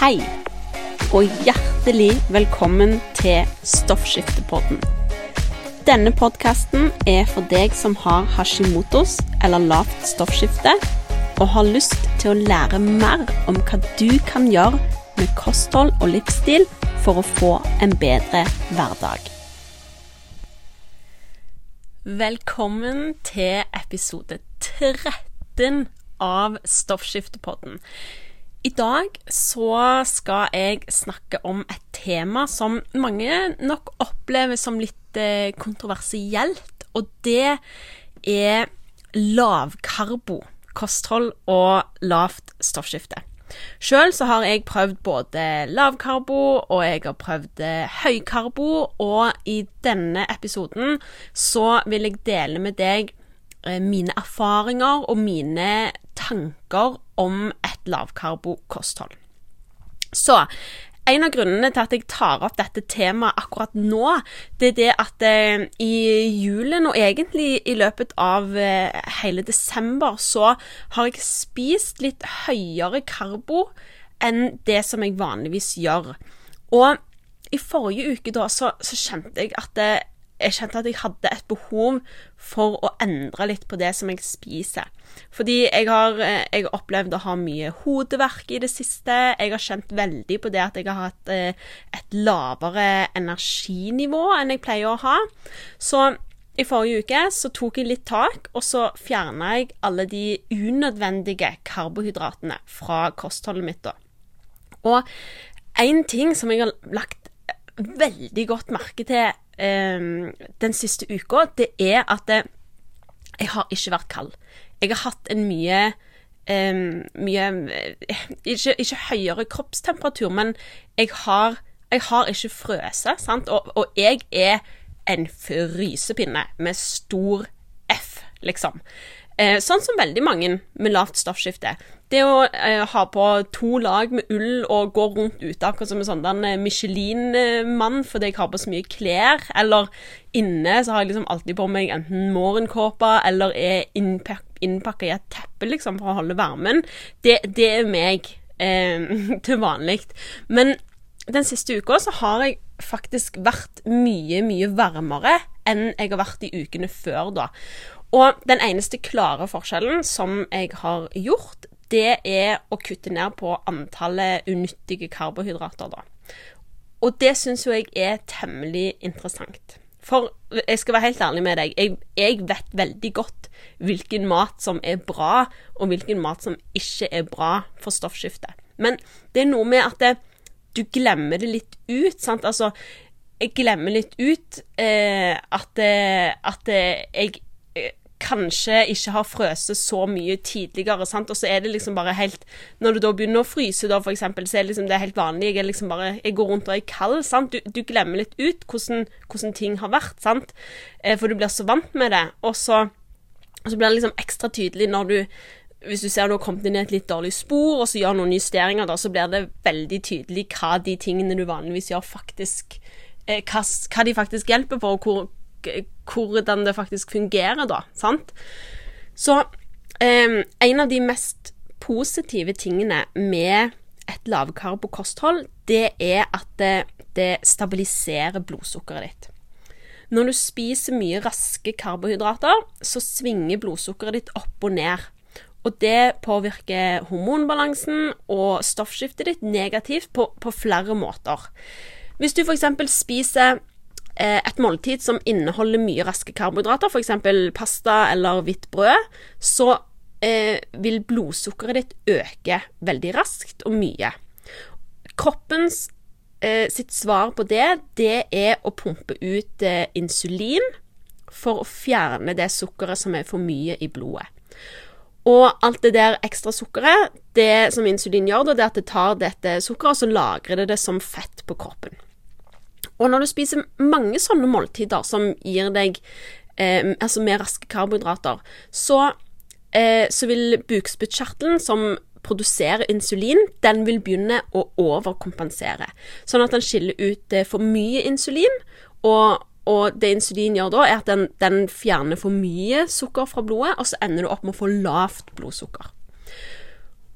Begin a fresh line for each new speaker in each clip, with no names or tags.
Hei, og hjertelig velkommen til Stoffskiftepodden. Denne podkasten er for deg som har Hashimotos eller lavt stoffskifte, og har lyst til å lære mer om hva du kan gjøre med kosthold og livsstil for å få en bedre hverdag. Velkommen til episode 13 av Stoffskiftepodden. I dag så skal jeg snakke om et tema som mange nok opplever som litt eh, kontroversielt, og det er lavkarbo kosthold og lavt stoffskifte. Sjøl så har jeg prøvd både lavkarbo og jeg har prøvd eh, høykarbo, og i denne episoden så vil jeg dele med deg eh, mine erfaringer og mine tanker om et lavkarbo-kosthold. Så en av grunnene til at jeg tar opp dette temaet akkurat nå, det er det at eh, i julen, og egentlig i løpet av eh, hele desember, så har jeg spist litt høyere karbo enn det som jeg vanligvis gjør. Og i forrige uke da, så, så kjente jeg at det, jeg kjente at jeg hadde et behov for å endre litt på det som jeg spiser. Fordi jeg har, eh, jeg opplevd å ha mye hodeverk i det siste. Jeg har kjent veldig på det at jeg har hatt eh, et lavere energinivå enn jeg pleier å ha. Så i forrige uke så tok jeg litt tak, og så fjerna jeg alle de unødvendige karbohydratene fra kostholdet mitt. da. Og én ting som jeg har lagt veldig godt merke til eh, den siste uka, det er at det, jeg har ikke vært kald. Jeg har hatt en mye um, mye ikke, ikke, høyere kroppstemperatur, men jeg har, jeg har ikke frøse, sant? Og, og, jeg er en frysepinne med stor F, liksom. Eh, sånn som veldig mange med lavt stoffskifte. Det å eh, ha på to lag med ull og gå rundt ute akkurat som en sånn eh, Michelin-mann fordi jeg har på så mye klær, eller inne så har jeg liksom alltid på meg enten morgenkåpe eller er innpakka i et teppe, liksom, for å holde varmen, det, det er meg eh, til vanlig. Men den siste uka så har jeg faktisk vært mye, mye varmere enn jeg har vært i ukene før da. Og den eneste klare forskjellen som jeg har gjort, det er å kutte ned på antallet unyttige karbohydrater, da. Og det syns jo jeg er temmelig interessant. For jeg skal være helt ærlig med deg, jeg, jeg, vet veldig godt hvilken mat som er bra, og hvilken mat som ikke er bra for stoffskiftet. Men det er noe med at det, du glemmer det litt ut, sant. Altså, jeg glemmer litt ut eh, at, at jeg kanskje ikke har frøst så mye tidligere, sant? og så er det liksom bare helt Når du da begynner å fryse, da, for eksempel, så er det liksom det helt vanlig. Jeg liksom bare Jeg går rundt og er kald, sant. Du, du glemmer litt ut hvordan, hvordan, ting har vært, sant. Eh, for du blir så vant med det. Og så, og så blir det liksom ekstra tydelig når du hvis du ser du har kommet inn i et litt dårlig spor, og så gjør noen justeringer, da, så blir det veldig tydelig hva de tingene du vanligvis gjør, faktisk eh, hva, hva, de faktisk hjelper på, og hvor, hvordan det faktisk fungerer, da. Sant? Så eh, en av de mest positive tingene med et lavkarbokosthold, det er at det, det stabiliserer blodsukkeret ditt. Når du spiser mye raske karbohydrater, så svinger blodsukkeret ditt opp og ned. Og det påvirker hormonbalansen og stoffskiftet ditt negativt på, på flere måter. Hvis du f.eks. spiser Eh, et måltid som inneholder mye raske karbohydrater, f.eks. pasta eller hvitt brød, så eh, vil blodsukkeret ditt øke veldig raskt og mye. Kroppens eh, sitt svar på det, det er å pumpe ut eh, insulin for å fjerne det sukkeret som er for mye i blodet. Og alt det der ekstra sukkeret, det som insulin gjør, det er at det tar dette sukkeret og så lagrer det det som fett på kroppen. Og når du spiser mange sånne måltider som gir deg eh, altså med raske karbohydrater, så, eh, så vil bukspyttkjertelen som produserer insulin, den vil begynne å overkompensere. Sånn at den skiller ut eh, for mye insulin, og, og det insulin gjør da, er at den, den, fjerner for mye sukker fra blodet, og så ender du opp med å få lavt blodsukker.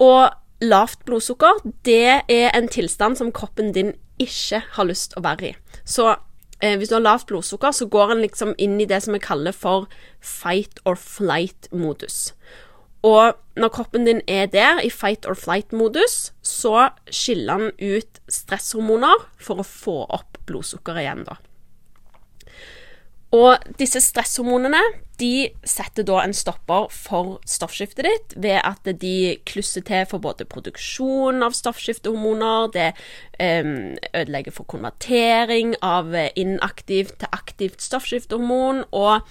Og lavt blodsukker, det er en tilstand som kroppen din ikke har lyst å være i. Så eh, hvis du har lavt blodsukker, så går en liksom inn i det som vi kaller for fight or flight-modus. Og når kroppen din er der, i fight or flight-modus, så skiller den ut stresshormoner for å få opp blodsukkeret igjen, da. Og disse stresshormonene de setter da en stopper for stoffskiftet ditt ved at de klusser til for både produksjon av stoffskiftehormoner, det eh, ødelegger for konvertering av inaktivt til aktivt stoffskiftehormon, og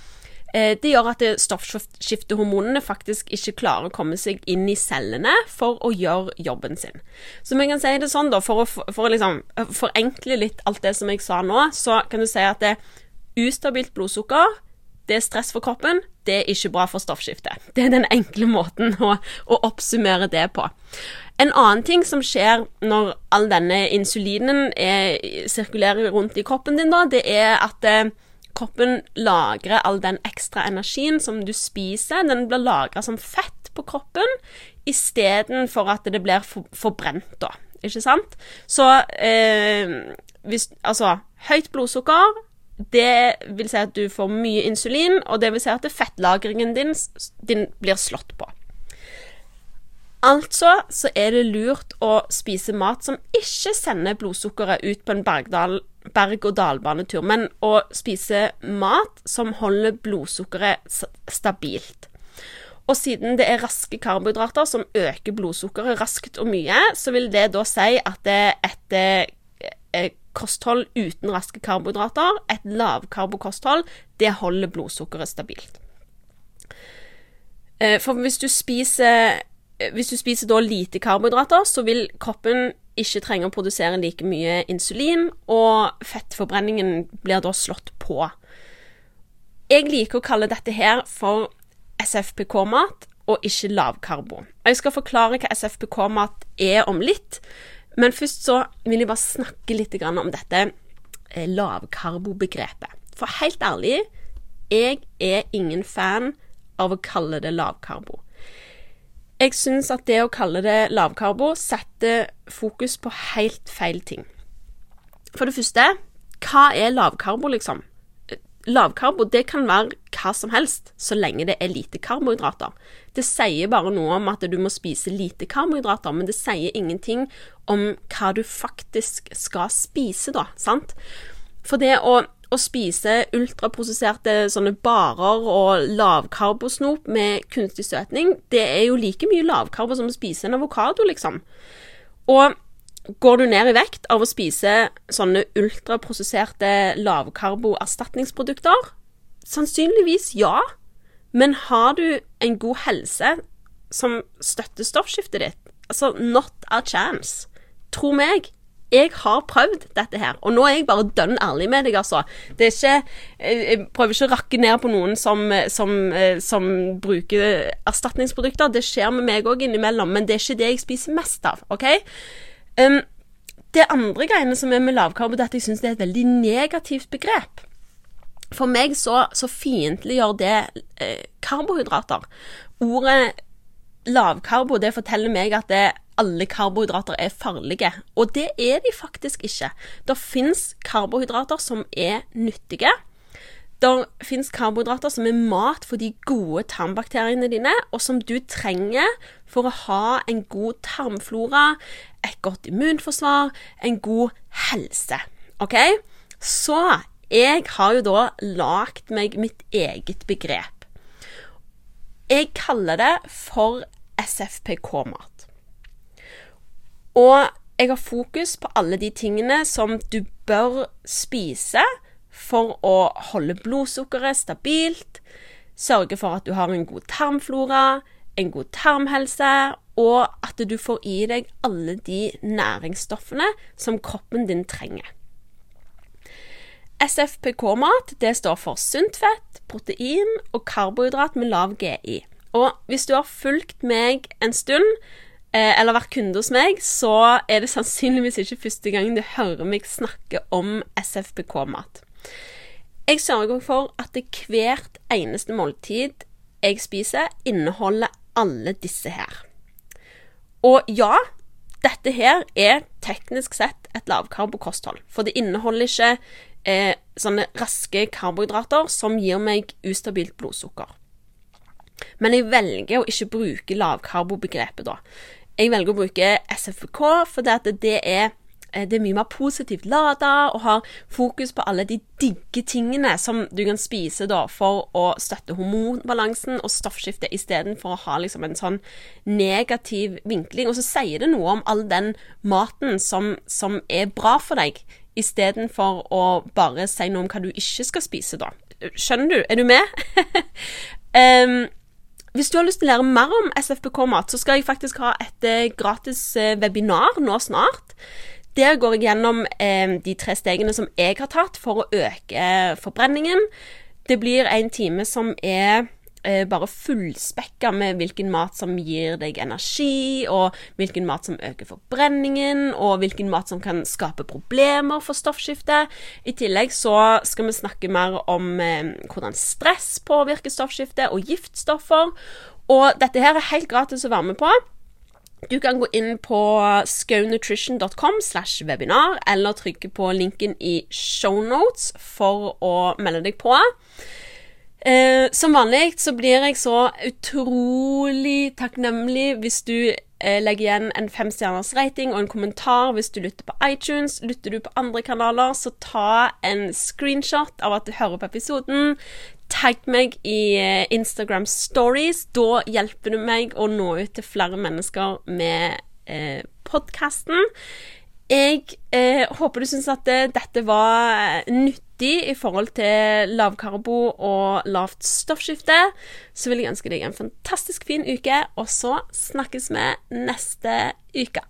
eh, det gjør at stoffskiftehormonene faktisk ikke klarer å komme seg inn i cellene for å gjøre jobben sin. Så vi kan si det sånn, da, for å, for å liksom forenkle litt alt det som jeg sa nå, så kan du si at det, er Ustabilt blodsukker, det er stress for kroppen, det er ikke bra for stoffskiftet. Det er den enkle måten å, å oppsummere det på. En annen ting som skjer når all denne insulinen er, sirkulerer rundt i kroppen din, da, det er at eh, kroppen lagrer all den ekstra energien som du spiser. Den blir lagra som fett på kroppen istedenfor at det blir for, forbrent, da. Ikke sant? Så eh, hvis Altså, høyt blodsukker det vil si at du får mye insulin, og det vil si at fettlagringen din, din blir slått på. Altså så er det lurt å spise mat som ikke sender blodsukkeret ut på en berg-og-dal-banetur, men å spise mat som holder blodsukkeret stabilt. Og siden det er raske karbohydrater som øker blodsukkeret raskt og mye, så vil det da si at et eh, kosthold uten raske karbohydrater, et lavkarbokosthold, det holder blodsukkeret stabilt. Eh, for hvis du spiser hvis du spiser lite karbohydrater, så vil kroppen ikke trenge å produsere like mye insulin, og fettforbrenningen blir da slått på. Jeg liker å kalle dette her for SFPK-mat og ikke lavkarbo. Jeg skal forklare hva SFPK-mat er om litt, men først så vil jeg bare snakke litt om dette eh, lavkarbobegrepet. For helt ærlig, jeg er ingen fan av å kalle det lavkarbo. Jeg syns at det å kalle det lavkarbo setter fokus på helt feil ting. For det første, hva er lavkarbo, liksom? Lavkarbo det kan være hva som helst, så lenge det er lite karbohydrater. Det sier bare noe om at du må spise lite karbohydrater, men det sier ingenting om hva du faktisk skal spise, da, sant? For det å, å spise ultraprosesserte sånne barer og lavkarbosnop med kunstig søtning, det er jo like mye lavkarbo som å spise en avokado, liksom. Og Går du ned i vekt av å spise sånne ultraprosesserte lavkarbo-erstatningsprodukter? Sannsynligvis ja, men har du en god helse som støtter stoffskiftet ditt? Altså, not a chance. Tro meg, jeg har prøvd dette her, og nå er jeg bare dønn ærlig med deg, altså. Det er ikke Jeg prøver ikke å rakke ned på noen som, som, som bruker erstatningsprodukter. Det skjer med meg òg innimellom, men det er ikke det jeg spiser mest av, OK? Um, det andre greiene som er med lavkarbo, er at jeg syns det er et veldig negativt begrep. For meg så, så fiendtliggjør det eh, karbohydrater. Ordet lavkarbo det forteller meg at det, alle karbohydrater er farlige, og det er de faktisk ikke. Det fins karbohydrater som er nyttige. Det fins karbohydrater som er mat for de gode tarmbakteriene dine, og som du trenger for å ha en god tarmflora, et godt immunforsvar, en god helse. OK? Så jeg har jo da lagd meg mitt eget begrep. Jeg kaller det for SFPK-mat. Og jeg har fokus på alle de tingene som du bør spise for å holde blodsukkeret stabilt, sørge for at du har en god tarmflora, en god tarmhelse, og at du får i deg alle de næringsstoffene som kroppen din trenger. SFPK-mat det står for sunt fett, protein og karbohydrat med lav GI. Og hvis du har fulgt meg en stund, eh, eller vært kunde hos meg, så er det sannsynligvis ikke første gang du hører meg snakke om SFPK-mat. Jeg sørger for at hvert eneste måltid jeg spiser, inneholder alle disse her. Og ja, dette her er teknisk sett et lavkarbokosthold. For det inneholder ikke eh, sånne raske karbohydrater som gir meg ustabilt blodsukker. Men jeg velger å ikke bruke lavkarbobegrepet da. Jeg velger å bruke SFK fordi at det er det er mye mer positivt lada og har fokus på alle de digge tingene som du kan spise da for å støtte hormonbalansen og stoffskiftet, istedenfor å ha liksom en sånn negativ vinkling. Og så sier det noe om all den maten som, som er bra for deg, istedenfor å bare si noe om hva du ikke skal spise, da. Skjønner du? Er du med? um, hvis du har lyst til å lære mer om SFBK-mat, så skal jeg faktisk ha et eh, gratis eh, webinar nå snart. Der går jeg gjennom eh, de tre stegene som jeg har tatt for å øke forbrenningen. Det blir en time som er eh, bare fullspekka med hvilken mat som gir deg energi, og hvilken mat som øker forbrenningen, og hvilken mat som kan skape problemer for stoffskiftet. I tillegg så skal vi snakke mer om eh, hvordan stress påvirker stoffskiftet, og giftstoffer. Og dette her er helt gratis å være med på. Du kan gå inn på skaunutrition.com slash webinar, eller trykke på linken i shownotes for å melde deg på. Eh, som vanlig så blir jeg så utrolig takknemlig hvis du eh, legger igjen en femstjerners rating og en kommentar hvis du lytter på iTunes. Lytter du på andre kanaler, så ta en screenshot av at du hører på episoden. Tagg meg i eh, Instagram stories. Da hjelper du meg å nå ut til flere mennesker med eh, podkasten. Jeg eh, håper du syns at eh, dette var eh, nyttig i forhold til lavkarbo og lavt stoffskifte. Så vil jeg ønske deg en fantastisk fin uke, og så snakkes vi neste uke.